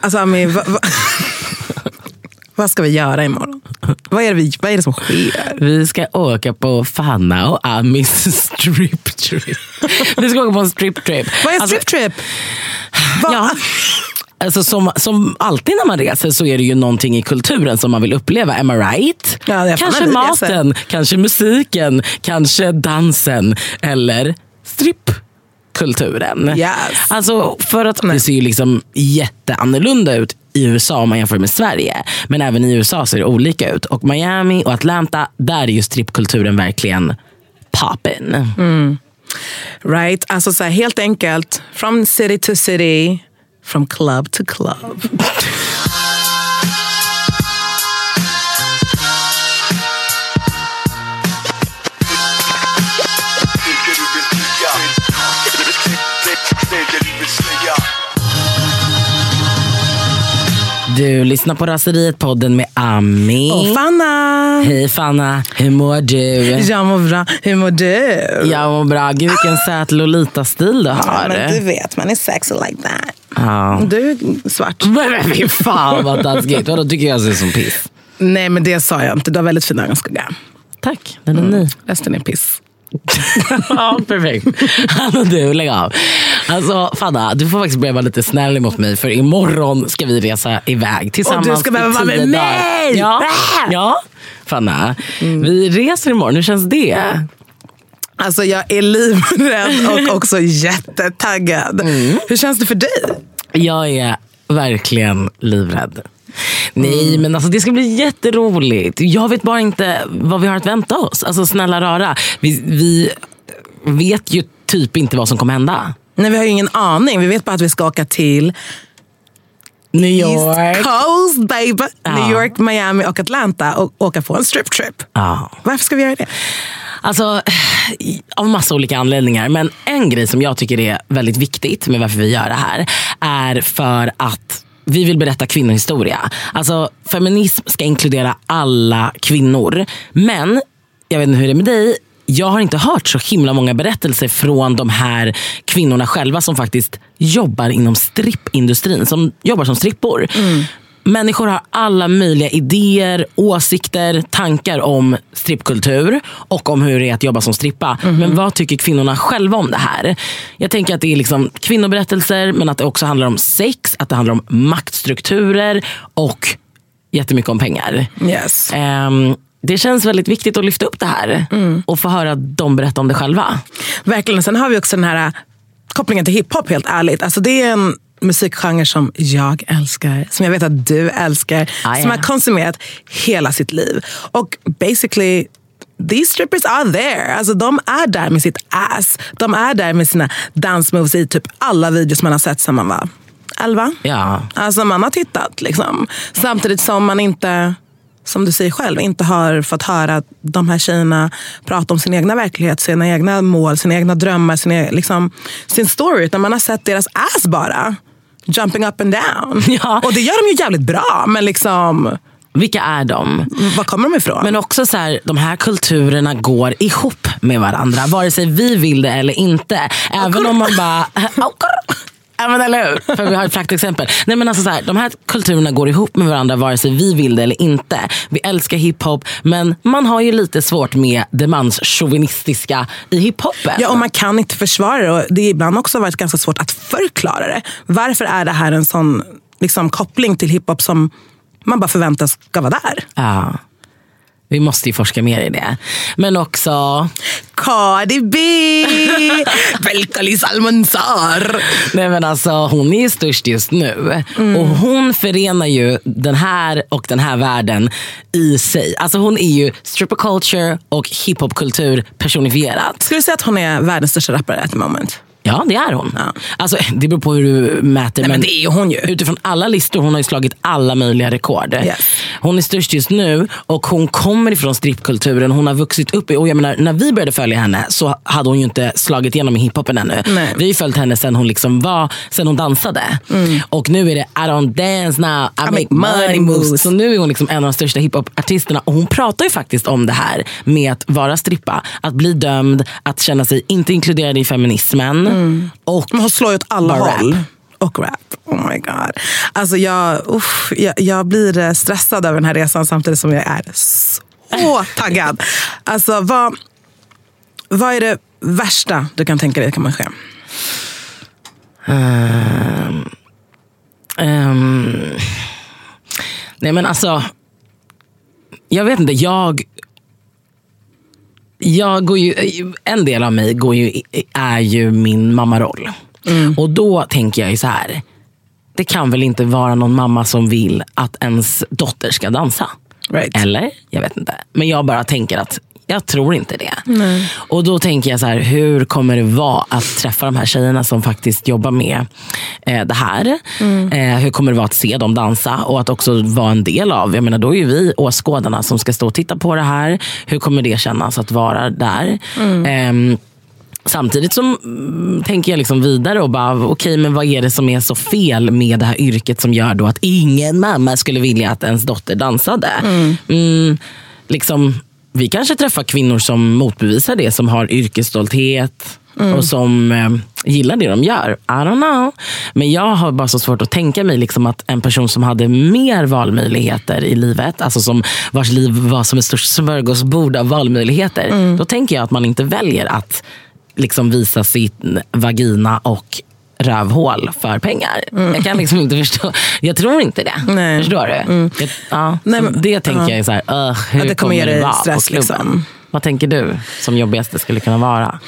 Alltså Ami, va, va, vad ska vi göra imorgon? Vad är, det vi, vad är det som sker? Vi ska åka på Fanna och Amis strip trip. Vi ska åka på en strip trip. Vad är Alltså, strip trip? Ja. Alltså som, som alltid när man reser så är det ju någonting i kulturen som man vill uppleva. Am I right? Ja, kanske maten, kanske musiken, kanske dansen eller strippkulturen. Yes. Alltså för att det ser ju liksom jätteannorlunda ut i USA om man jämför med Sverige. Men även i USA ser det olika ut. Och Miami och Atlanta, där är ju strippkulturen verkligen poppin. Right? Alltså så här, helt enkelt, from city to city, from club to club. Du lyssnar på Raseriet-podden med Ami. Och Fanna! Hej Fanna, hur mår du? Jag mår bra. Hur mår du? Jag mår bra. Gud vilken söt Lolita-stil du Ja, har. men du vet, man är sexy like that. Ja. Du är svart. Men fy fan vad taskigt. Vadå tycker jag ser som piss? Nej, men det sa jag inte. Du har väldigt fin ögonskugga. Tack, den är ny. Resten är piss. ja, perfekt. Alltså, du, lägg av. Alltså, Fanna, du får faktiskt börja vara lite snäll mot mig för imorgon ska vi resa iväg tillsammans Och du ska behöva vara med mig! Ja, ja. Fanna, vi reser imorgon. Hur känns det? Alltså jag är livrädd och också jättetaggad. Hur känns det för dig? Jag är verkligen livrädd. Nej, men alltså det ska bli jätteroligt. Jag vet bara inte vad vi har att vänta oss. Alltså snälla rara. Vi, vi vet ju typ inte vad som kommer hända. Nej, vi har ju ingen aning. Vi vet bara att vi ska åka till New East York. Coast baby. Ja. New York, Miami och Atlanta och åka på en strip trip. Ja. Varför ska vi göra det? Alltså, av massa olika anledningar. Men en grej som jag tycker är väldigt viktigt med varför vi gör det här är för att vi vill berätta kvinnohistoria. Alltså, feminism ska inkludera alla kvinnor. Men, jag vet inte hur det är med dig, jag har inte hört så himla många berättelser från de här kvinnorna själva som faktiskt jobbar inom strippindustrin, som jobbar som strippor. Människor har alla möjliga idéer, åsikter, tankar om strippkultur och om hur det är att jobba som strippa. Men vad tycker kvinnorna själva om det här? Jag tänker att det är liksom kvinnoberättelser men att det också handlar om sex, att det handlar om maktstrukturer och jättemycket om pengar. Yes. Ehm, det känns väldigt viktigt att lyfta upp det här och få höra dem berätta om det själva. Verkligen. Sen har vi också den här äh, kopplingen till hiphop helt ärligt. Alltså det är en musikgenre som jag älskar, som jag vet att du älskar, Ah, som ja. har konsumerat hela sitt liv. Och basically These strippers are there. Alltså, de är där med sitt ass. De är där med sina dance moves i typ alla videos man har sett sedan man var 11. Ja. Alltså man har tittat liksom. Samtidigt som man inte, som du säger själv, inte har fått höra de här tjejerna prata om sin egna verklighet, sina egna mål, sina egna drömmar, sin, e- liksom, sin story. Utan man har sett deras ass bara. Jumping up and down. Ja. Och det gör de ju jävligt bra. Men liksom, Vilka är de? var kommer de ifrån? Men också så här, de här kulturerna går ihop med varandra. Vare sig vi vill det eller inte. Även om man bara... Ja, men eller hur? För vi har ett praktexempel. Nej, men alltså så här, de här kulturerna går ihop med varandra vare sig vi vill det eller inte. Vi älskar hiphop men man har ju lite svårt med det manschauvinistiska i hiphopen. Ja, och man kan inte försvara det. Och det har ibland också varit ganska svårt att förklara det. Varför är det här en sån liksom, koppling till hiphop som man bara förväntas ska vara där? Ja. Vi måste ju forska mer i det. Men också... Cardi B! Belkali Salmansar! Nej men alltså hon är ju störst just nu. Och hon förenar ju den här och den här världen i sig. Alltså hon är ju stripper culture och hiphopkultur personifierat. Skulle du säga att hon är världens största rappare at the moment? Ja det är hon. Ja. Alltså, det beror på hur du mäter. Nej, men det är hon ju. Utifrån alla listor, hon har ju slagit alla möjliga rekord. Yes. Hon är störst just nu och hon kommer ifrån strippkulturen. Hon har vuxit upp i, och jag menar, när vi började följa henne så hade hon ju inte slagit igenom i hiphopen ännu. Nej. Vi har följt henne sen hon, liksom var, sen hon dansade. Och nu är det I don't dance now, I, make, money moves. Så nu är hon liksom en av de största hiphopartisterna. Och hon pratar ju faktiskt om det här med att vara strippa. Att bli dömd, att känna sig inte inkluderad i feminismen. Och Men hon slår ju åt alla rap. håll. och rap. Oh my god. Alltså jag, uff, jag, jag blir eh, stressad över den här resan samtidigt som jag är så taggad. Alltså vad, vad är det värsta du kan tänka dig kan man ske? Ehm, nej men alltså, jag vet inte. Jag, jag går ju, en del av mig går ju, är ju min mammaroll. Och då tänker jag ju så här. Det kan väl inte vara någon mamma som vill att ens dotter ska dansa? Right. Eller? Jag vet inte. Men jag bara tänker att jag tror inte det. Och då tänker jag så här, hur kommer det vara att träffa de här tjejerna som faktiskt jobbar med eh, det här? Eh, hur kommer det vara att se dem dansa och att också vara en del av, jag menar då är ju vi åskådarna som ska stå och titta på det här. Hur kommer det kännas att vara där? Ehm, Samtidigt som mm, tänker jag liksom vidare och bara, okej men vad är det som är så fel med det här yrket som gör då att ingen mamma skulle vilja att ens dotter dansade? Mm, liksom, vi kanske träffar kvinnor som motbevisar det, som har yrkesstolthet och som eh, gillar det de gör. I don't know. Men jag har bara så svårt att tänka mig liksom att en person som hade mer valmöjligheter i livet, alltså som vars liv var som ett stort smörgåsbord av valmöjligheter. Då tänker jag att man inte väljer att liksom visa sin vagina och rövhål för pengar. Jag kan liksom inte förstå. Jag tror inte det. Nej. Förstår du? Jag, ja, Nej, men- det tänker ja. jag är så här, uh, hur det kommer ge det vara stress, på klubben? liksom. Vad tänker du som jobbigaste skulle kunna vara?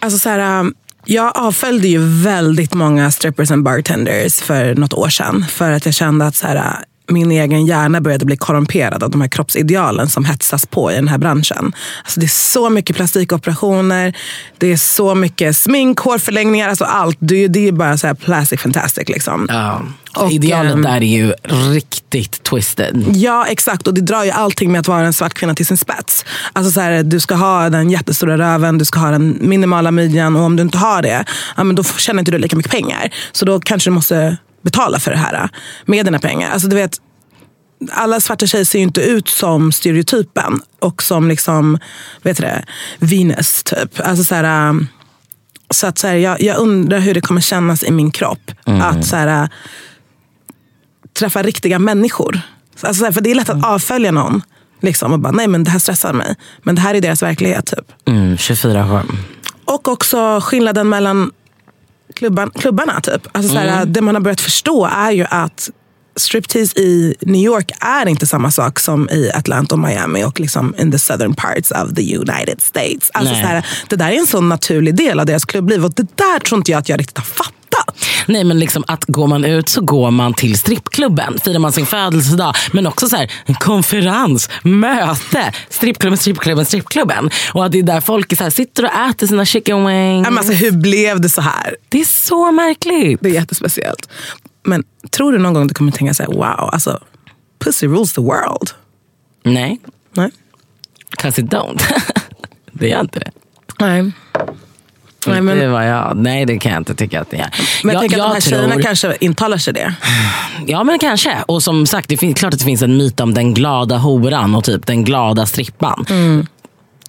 Alltså så här, um, jag avföljde ju väldigt många strippers and bartenders för något år sedan. För att jag kände att så här, min egen hjärna började bli korrumperad av de här kroppsidealen som hetsas på i den här branschen. Alltså det är så mycket plastikoperationer, det är så mycket smink, hårförlängningar, alltså allt. Det, är- det är bara så här plastic fantastic. Liksom. Ja. Och, Idealet ehm, där är ju riktigt twisted. Ja, exakt. Och det drar ju allting med att vara en svart kvinna till sin spets. Alltså så här, du ska ha den jättestora röven, du ska ha den minimala midjan och om du inte har det, ja, men då tjänar inte du lika mycket pengar. Så då kanske du måste betala för det här med dina pengar. Alltså du vet, alla svarta tjejer ser ju inte ut som stereotypen och som liksom, vet du det, Venus typ. Alltså så här, äh, så att så här, jag, jag undrar hur det kommer kännas i min kropp att så här, äh, träffa riktiga människor. Alltså, så här, för det är lätt att avfölja någon. Liksom, och bara, nej men det här stressar mig. Men det här är deras verklighet. Typ. Mm, 24 skärm. Och också skillnaden mellan klubban, klubbarna. Typ. Alltså, så här, Det man har börjat förstå är ju att striptease i New York är inte samma sak som i Atlanta och Miami och liksom in the southern parts of the United States. Alltså, Nej. så här, det där är en sån naturlig del av deras klubbliv och det där tror inte jag att jag riktigt har fattat. Nej men liksom att går man ut så går man till strippklubben. Firar man sin födelsedag. Men också så här, en konferens, möte. Strippklubben, strippklubben, strippklubben. Och att det är där folk så här, sitter och äter sina chicken wings. Men Alltså, hur blev det så här? Det är så märkligt. Det är jättespeciellt. Men tror du någon gång du kommer tänka så här, wow, alltså pussy rules the world? Nej, Nej. cause it don't. det gör inte det. Nej. Nej, det men, var jag. Nej det kan jag inte tycka att det är. men jag, tänker att de här tror- tjejerna kanske intalar sig det. Ja men kanske. Och som sagt, det finns, klart att det finns en myt om den glada horan och typ den glada strippan.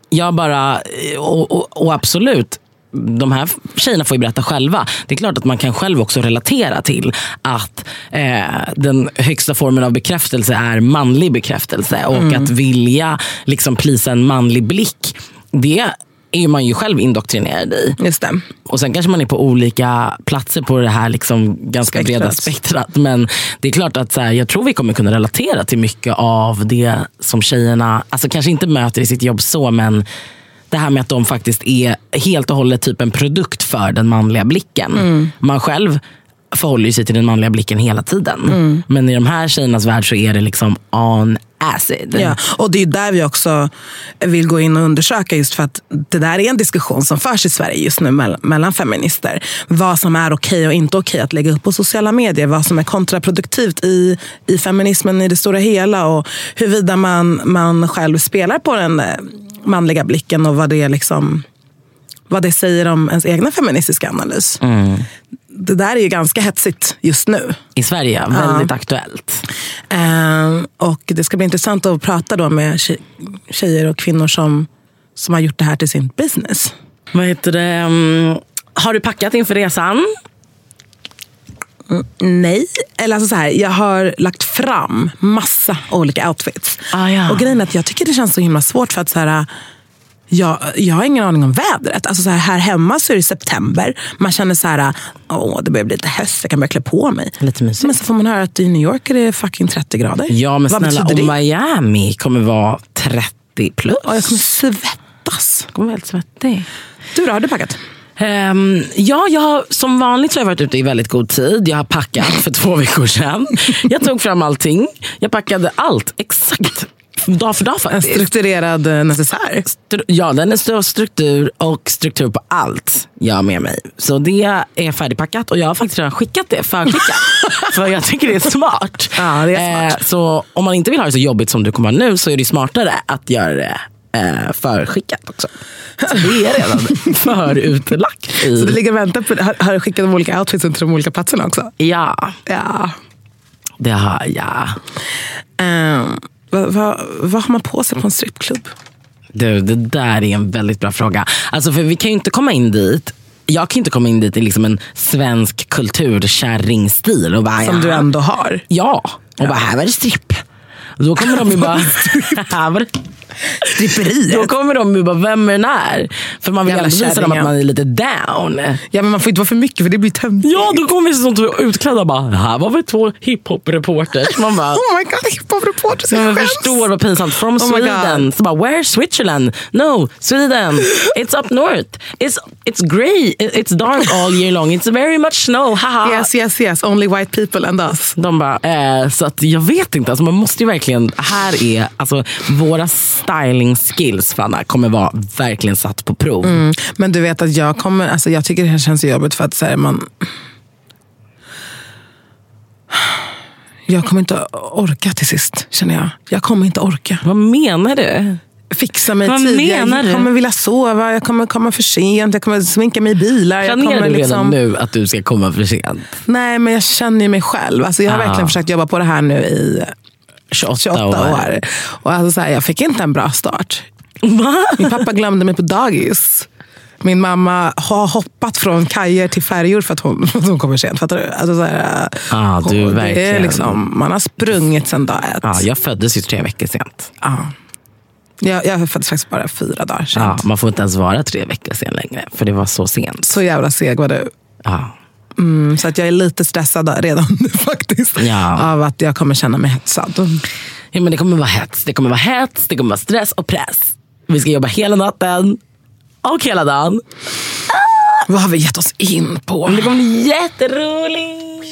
Jag bara, och, och, och absolut, de här tjejerna får ju berätta själva. Det är klart att man kan själv också relatera till att eh, den högsta formen av bekräftelse är manlig bekräftelse. Och att vilja liksom plisa en manlig blick, det är man ju själv indoktrinerad i. Just det. Och sen kanske man är på olika platser på det här liksom ganska Spektrat. breda spektrat. Men det är klart att så här, jag tror vi kommer kunna relatera till mycket av det som tjejerna, alltså kanske inte möter i sitt jobb så, men det här med att de faktiskt är helt och hållet typ en produkt för den manliga blicken. Mm. Man själv förhåller sig till den manliga blicken hela tiden. Mm. Men i de här tjejernas värld så är det liksom on acid. Ja, och det är där vi också vill gå in och undersöka just för att det där är en diskussion som förs i Sverige just nu mell- mellan feminister. Vad som är okej och inte okej att lägga upp på sociala medier. Vad som är kontraproduktivt i, i feminismen i det stora hela och huruvida man, man själv spelar på den eh, manliga blicken och vad det, liksom, vad det säger om ens egna feministiska analys. Det där är ju ganska hetsigt just nu. I Sverige, väldigt aktuellt. Ehm, och det ska bli intressant att prata då med tje- tjejer och kvinnor som, som har gjort det här till sin business. Vad heter det? mm, har du packat inför resan? Nej, eller alltså så här, jag har lagt fram massa olika outfits. Ah, ja. Och grejen är att jag tycker det känns så himla svårt för att så här, jag, jag har ingen aning om vädret. Alltså så här, här hemma så är det september. Man känner så här, åh det börjar bli lite höst, jag kan börja klä på mig. Lite mysigt. Men så får man höra att i New York är det fucking 30 grader. Ja men Vad snälla, och? Miami kommer vara 30 plus. Ja, jag kommer svettas. Jag kommer vara helt svettig. Du då, har du packat? Ehm, ja, jag har, som vanligt så har jag varit ute i väldigt god tid. Jag har packat för två veckor sedan. Jag tog fram allting. Jag packade allt exakt dag för dag En faktiskt. strukturerad eh, necessär. Stru- Ja, den är struktur och struktur på allt jag har med mig. Så det är färdigpackat och jag har faktiskt redan skickat det, förskickat. för jag tycker det är smart. Ja, det är smart. Eh, så om man inte vill ha det så jobbigt som du kommer ha nu så är det smartare att göra det eh, förskickat också. Så det är redan förutlagt. I, Så det ligger och väntar på, har, har du skickat de olika outfitsen till de olika platserna också? Ja, Ja. det har jag. Um, vad, vad, vad har man på sig på en strippklubb? Du, det där är en väldigt bra fråga. Alltså för vi kan ju inte komma in dit jag kan inte komma in dit i liksom en svensk kulturkärringstil och bara, Som ja. du ändå har. Ja, och bara här var det stripp. Då kommer de ju bara, här var det Stripperiet? Då kommer de ju bara, vem är den här? För man vill Jävla gärna visa dem att man är lite down. Ja, men man får inte vara för mycket för det blir tömtigt. Ja, då kommer vi sånt utklädda bara, här var vi två hiphop-reporters. Man bara, Oh my god, hiphop-reporters. jag Jag förstår vad pinsamt. From Oh Sweden. Så bara, where's Switzerland? No, Sweden. It's up north. It's, it's grey. It's dark all year long. It's very much snow. Haha. Yes, yes, yes. Only white people and us. De bara, eh, så att jag vet inte. Alltså man måste ju verkligen, här är, alltså våra styling skills Fanna, kommer vara verkligen satt på prov. Mm. Men du vet att jag kommer, alltså jag tycker det här känns jobbigt för att så här, man... Jag kommer inte orka till sist, känner jag. Jag kommer inte orka. Vad menar du? Fixa mig Vad tidigare. menar du? Jag kommer vilja sova, jag kommer komma för sent, jag kommer sminka mig i bilar. Jag Planerar kommer du liksom... redan nu att du ska komma för sent? Nej, men jag känner ju mig själv. Alltså, jag har Ah. verkligen försökt jobba på det här nu i 28, 28 år. Och alltså, så här, jag fick inte en bra start. Va? Min pappa glömde mig på dagis. Min mamma har hoppat från kajer till färjor för att hon, för att hon kommer sent. Fattar du? Alltså, så här, Ah, du, hon- det är verkligen. liksom, man har sprungit sedan dag ett. Ja, jag föddes ju tre veckor sent. Ja. Jag, jag föddes faktiskt bara fyra dagar sent. Ja, man får inte ens vara tre veckor sen längre, för det var så sent. Så jävla seg var du. Ja. Mm, så att jag är lite stressad redan nu faktiskt. Ja. Av att jag kommer känna mig hetsad. Ja, men det kommer vara hets, det kommer vara hets, det kommer vara stress och press. Vi ska jobba hela natten och hela dagen. Vad har vi gett oss in på? Det kommer bli jätteroligt.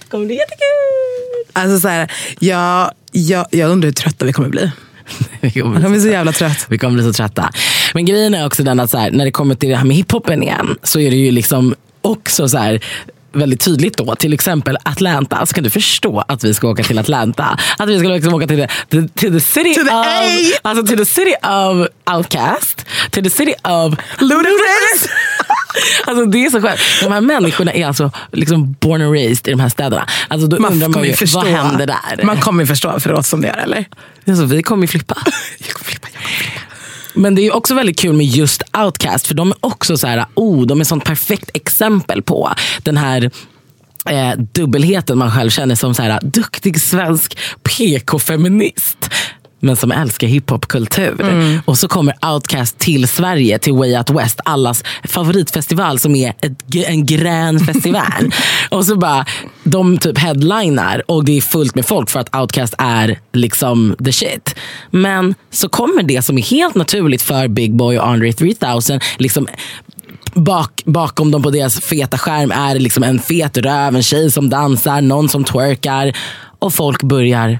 Det kommer bli jättekul. Alltså så här, jag, jag, jag undrar hur trötta vi kommer bli. Vi kommer Jag bli kommer bli så så jävla trött. Vi kommer bli så trötta. Men grejen är också den att så här, när det kommer till det här med hiphopen igen så är det ju liksom också så här väldigt tydligt då, till exempel Atlanta. Så kan du förstå att vi ska åka till Atlanta? Att vi ska liksom åka till the, till the city To the of, A. alltså till the city of Outcast, till the city of Ludacris! Alltså det är så skönt. De här människorna är alltså liksom born and raised i de här städerna. Alltså då undrar man kommer ju, ju förstå. vad händer där? Man kommer ju förstå för oss som det är, eller? Alltså, vi kommer ju flippa. Jag kommer flippa, jag kommer flippa. Men det är också väldigt kul med just Outcast för de är också så här, oh, de är sånt perfekt exempel på den här eh, dubbelheten man själv känner som så här, duktig svensk PK-feminist. Men som älskar hiphopkultur. Och så kommer Outcast till Sverige, till Way Out West. Allas favoritfestival som är ett, en grän festival. och så bara, de typ headlinar och det är fullt med folk för att Outcast är liksom the shit. Men så kommer det som är helt naturligt för Big Boy och Andre 3000 liksom Bak, bakom dem på deras feta skärm är liksom en fet röv, en tjej som dansar, någon som twerkar. Och folk börjar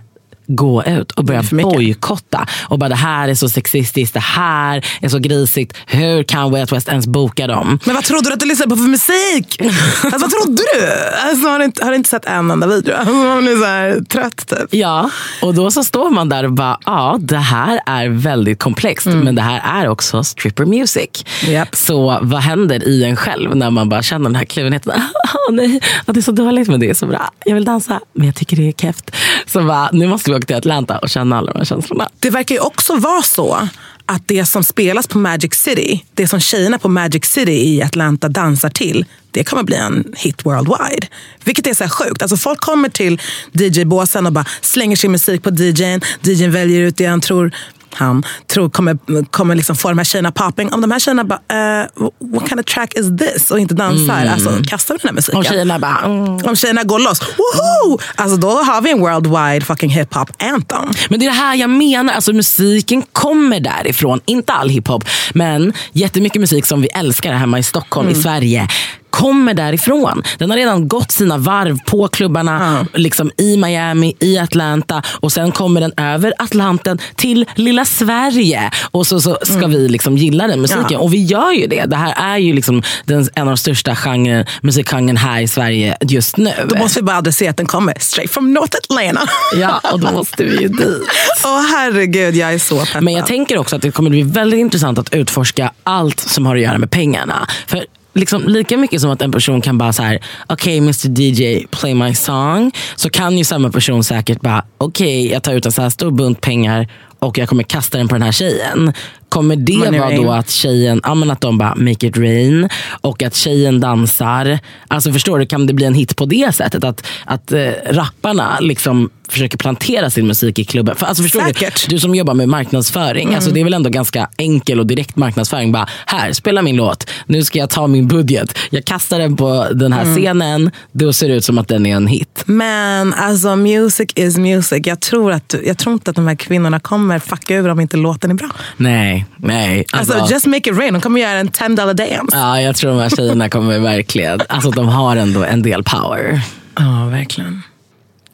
gå ut och börja mycket. bojkotta. Och bara det här är så sexistiskt, det här är så grisigt. Hur kan Way Out West ens boka dem? Men vad trodde du att du lyssnade på för musik? Alltså, vad trodde du? Alltså, har, du inte, har du inte sett en enda video? Alltså, man är så här trött typ. Ja, och då så står man där och bara, ja det här är väldigt komplext men det här är också stripper music. Japp. Så vad händer i en själv när man bara känner den här kluvenheten? Åh nej, det är så dåligt men det är så bra. Jag vill dansa men jag tycker det är keft. Så bara, nu måste vi åka till Atlanta och känna alla de här känslorna. Det verkar ju också vara så att det som spelas på Magic City, det som tjejerna på Magic City i Atlanta dansar till, det kommer bli en hit worldwide. Vilket är så här sjukt. Alltså folk kommer till DJ-båsen och bara slänger sin musik på DJn. DJn väljer ut det han tror han tror kommer, kommer liksom få de här tjejerna popping. Om de här tjejerna bara, uh, what kind of track is this? Och inte dansar, alltså kastar den här musiken. Och tjejerna bara, mm. Om tjejerna går loss, woho! Alltså då har vi en worldwide fucking hiphop anthem. Men det är det här jag menar, alltså musiken kommer därifrån. Inte all hiphop, men jättemycket musik som vi älskar här hemma i Stockholm, i Sverige kommer därifrån. Den har redan gått sina varv på klubbarna liksom i Miami, i Atlanta och sen kommer den över Atlanten till lilla Sverige. Och så, så ska vi liksom gilla den musiken. Ja. Och vi gör ju det. Det här är ju liksom den, en av de största genre, musikgenren här i Sverige just nu. Då måste vi bara adressera att den kommer straight from North Atlanta. Ja, och då måste vi ju dit. Åh herregud, jag är så peppad. Men jag tänker också att det kommer bli väldigt intressant att utforska allt som har att göra med pengarna. För liksom, lika mycket som att en person kan bara så här, okej Mr DJ, play my song. Så kan ju samma person säkert bara, okej jag tar ut en så här stor bunt pengar och jag kommer kasta den på den här tjejen. Kommer det vara då att tjejen, ja, men att de bara make it rain och att tjejen dansar. Alltså förstår du, kan det bli en hit på det sättet? Att, att eh, rapparna liksom försöker plantera sin musik i klubben. För, alltså, förstår Säkert. Du, du som jobbar med marknadsföring, alltså, det är väl ändå ganska enkel och direkt marknadsföring. Bara, här, spela min låt. Nu ska jag ta min budget. Jag kastar den på den här scenen. Då ser det ut som att den är en hit. Men alltså music is music. Jag tror, att, jag tror inte att de här kvinnorna kommer fucka ur om inte låten är bra. Nej, nej. Alltså, just make it rain. De kommer göra en 10 dollar dance. Ja, jag tror de här tjejerna kommer verkligen, alltså de har ändå en del power. Ja, verkligen.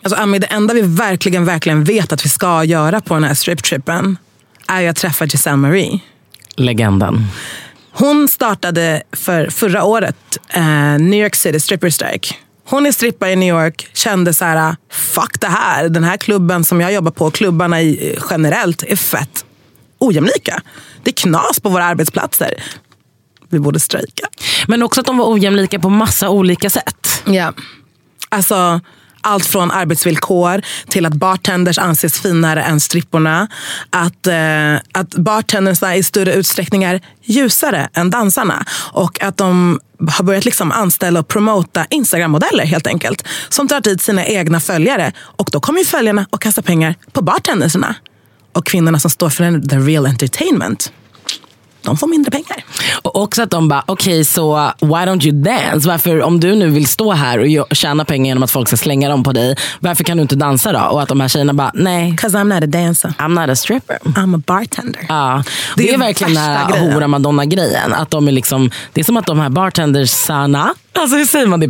Alltså, Ami, det enda vi verkligen, verkligen vet att vi ska göra på den här striptrippen är ju att träffa Giselle Marie. Legenden. Hon startade för förra året eh, New York City Stripper Strike. Hon är strippa i New York, kände så här, fuck det här. Den här klubben som jag jobbar på, klubbarna i, eh, generellt, är fett ojämlika. Det är knas på våra arbetsplatser. Vi borde strejka. Men också att de var ojämlika på massa olika sätt. Ja. Alltså, allt från arbetsvillkor till att bartenders anses finare än stripporna. Att, eh, att bartenders i större utsträckning är ljusare än dansarna. Och att de har börjat liksom anställa och promota Instagram-modeller helt enkelt. Som tar dit sina egna följare. Och då kommer ju följarna och kastar pengar på bartenderserna. Och kvinnorna som står för den, the real entertainment. De får mindre pengar. Och också att de bara, okej så why don't you dance? Varför, om du nu vill stå här och tjäna pengar genom att folk ska slänga dem på dig, varför kan du inte dansa då? Och att de här tjejerna bara, nej, Cause I'm not a dancer. I'm not a stripper. I'm a bartender. Ja, det, Det är är verkligen den här grejen. hora madonna-grejen. Att de är liksom, det är som att de här bartendersarna, alltså hur säger man det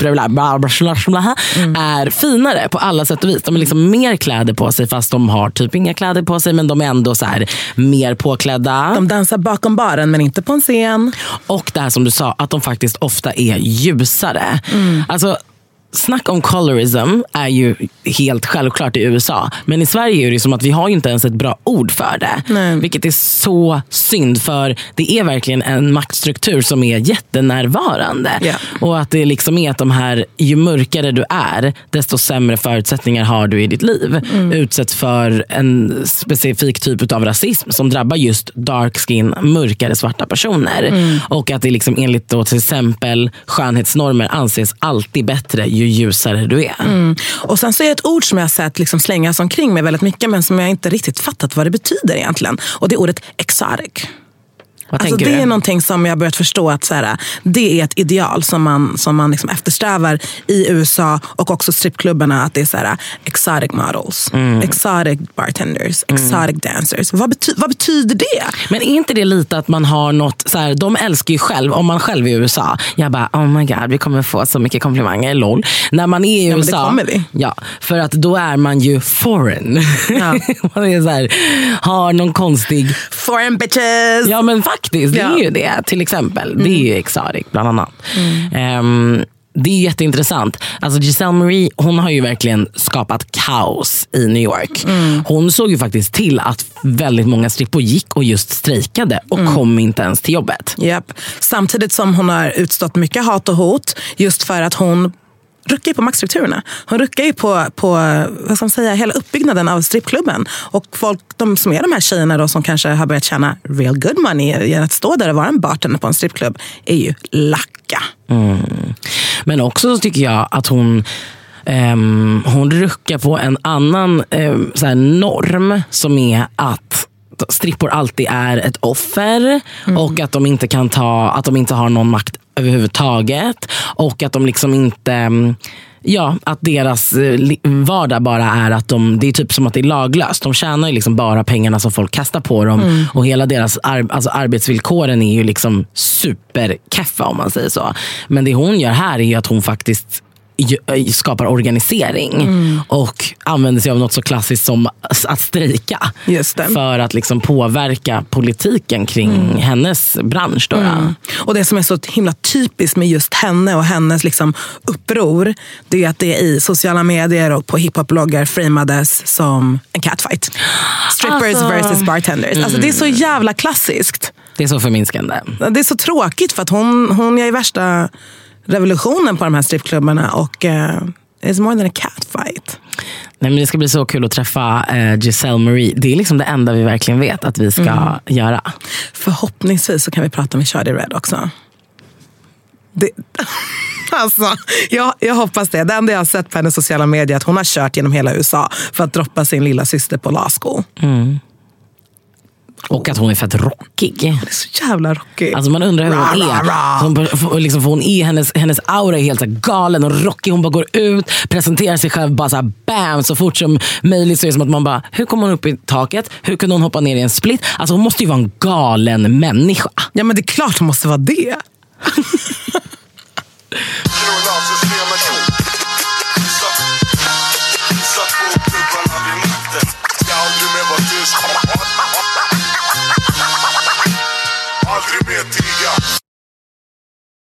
mm. är finare på alla sätt och vis. De har liksom mer kläder på sig fast de har typ inga kläder på sig men de är ändå så här mer påklädda. De dansar bakom baren men inte på en scen. Och det här som du sa, att de faktiskt ofta är ljusare. Mm. Alltså, Snack om colorism är ju helt självklart i USA. Men i Sverige är det som att vi har inte ens ett bra ord för det. Nej. Vilket är så synd för det är verkligen en maktstruktur som är jättenärvarande. Ja. Och att det liksom är att de här, ju mörkare du är, desto sämre förutsättningar har du i ditt liv. Mm. Utsätts för en specifik typ av rasism som drabbar just dark skin, mörkare svarta personer. Mm. Och att det liksom enligt då till exempel skönhetsnormer anses alltid bättre ju ljusare du är. Mm. Och sen så är det ett ord som jag har sett liksom slängas omkring mig väldigt mycket men som jag inte riktigt fattat vad det betyder egentligen. Och det är ordet exotic. Vad Alltså det du? är någonting som jag börjat förstå att så här, det är ett ideal som man, som man liksom eftersträvar i USA och också strippklubbarna. Att det är så här, exotic models, Mm. exotic bartenders, exotic dancers. Vad, bety vad betyder det? Men är inte det lite att man har något, så här, de älskar ju själv, om man själv är i USA, jag bara oh my god vi kommer få så mycket komplimanger, lol. När man är i det USA, kommer vi. Ja, för att då är man ju foreign. Ja. man är så här, har någon konstig, Foreign bitches! ja men faktiskt det är. Mm. ju det till exempel. Det är ju exotic bland annat. Ehm, det är jätteintressant. Alltså Giselle Marie hon har ju verkligen skapat kaos i New York. Mm. Hon såg ju faktiskt till att väldigt många strippor gick och just strejkade och Mm. kom inte ens till jobbet. Japp. Samtidigt som hon har utstått mycket hat och hot just för att hon ruckar ju på maktstrukturerna. Hon ruckar ju på, på vad ska man säga, hela uppbyggnaden av strippklubben. Och folk de som är de här tjejerna då, som kanske har börjat tjäna real good money genom att stå där och vara en bartender på en strippklubb är ju lacka. Men också så tycker jag att hon ehm, hon ruckar på en annan ehm, så norm som är att strippor alltid är ett offer och att de inte kan ta, att de inte har någon makt överhuvudtaget. Och att de liksom inte mm, Ja, att deras eh, vardag bara är att de, det är typ som att det är laglöst. De tjänar ju liksom bara pengarna som folk kastar på dem och hela deras ar- alltså arbetsvillkoren är ju liksom superkeffa om man säger så. Men det hon gör här är ju att hon faktiskt skapar organisering och använder sig av något så klassiskt som att strejka. Just det. För att liksom påverka politiken kring hennes bransch. Då, då. Och det som är så himla typiskt med just henne och hennes liksom uppror, det är att det i sociala medier och på hiphop-bloggar framades som en catfight. Strippers Alltså- versus bartenders. Alltså det är så jävla klassiskt. Det är så förminskande. Det är så tråkigt för att hon, hon gör ju värsta revolutionen på de här strippklubbarna och uh, it's more than a catfight. Nej, men det ska bli så kul att träffa eh, Giselle Marie. Det är liksom det enda vi verkligen vet att vi ska göra. Förhoppningsvis så kan vi prata med Shadi Red också. Det, alltså, jag, jag hoppas det. Det enda jag har sett på hennes sociala medier är att hon har kört genom hela USA för att droppa sin lilla syster på law school. Och att hon är fett rockig. Hon är så jävla rockig. Alltså man undrar hur hon är. Hon, liksom, hon är hennes, hennes aura är helt så galen och rockig. Hon bara går ut, presenterar sig själv, bara så här, bam! Så fort som möjligt så är det som att man bara, hur kom hon upp i taket? Hur kunde hon hoppa ner i en split? Alltså hon måste ju vara en galen människa. Ja men det är klart hon måste vara det.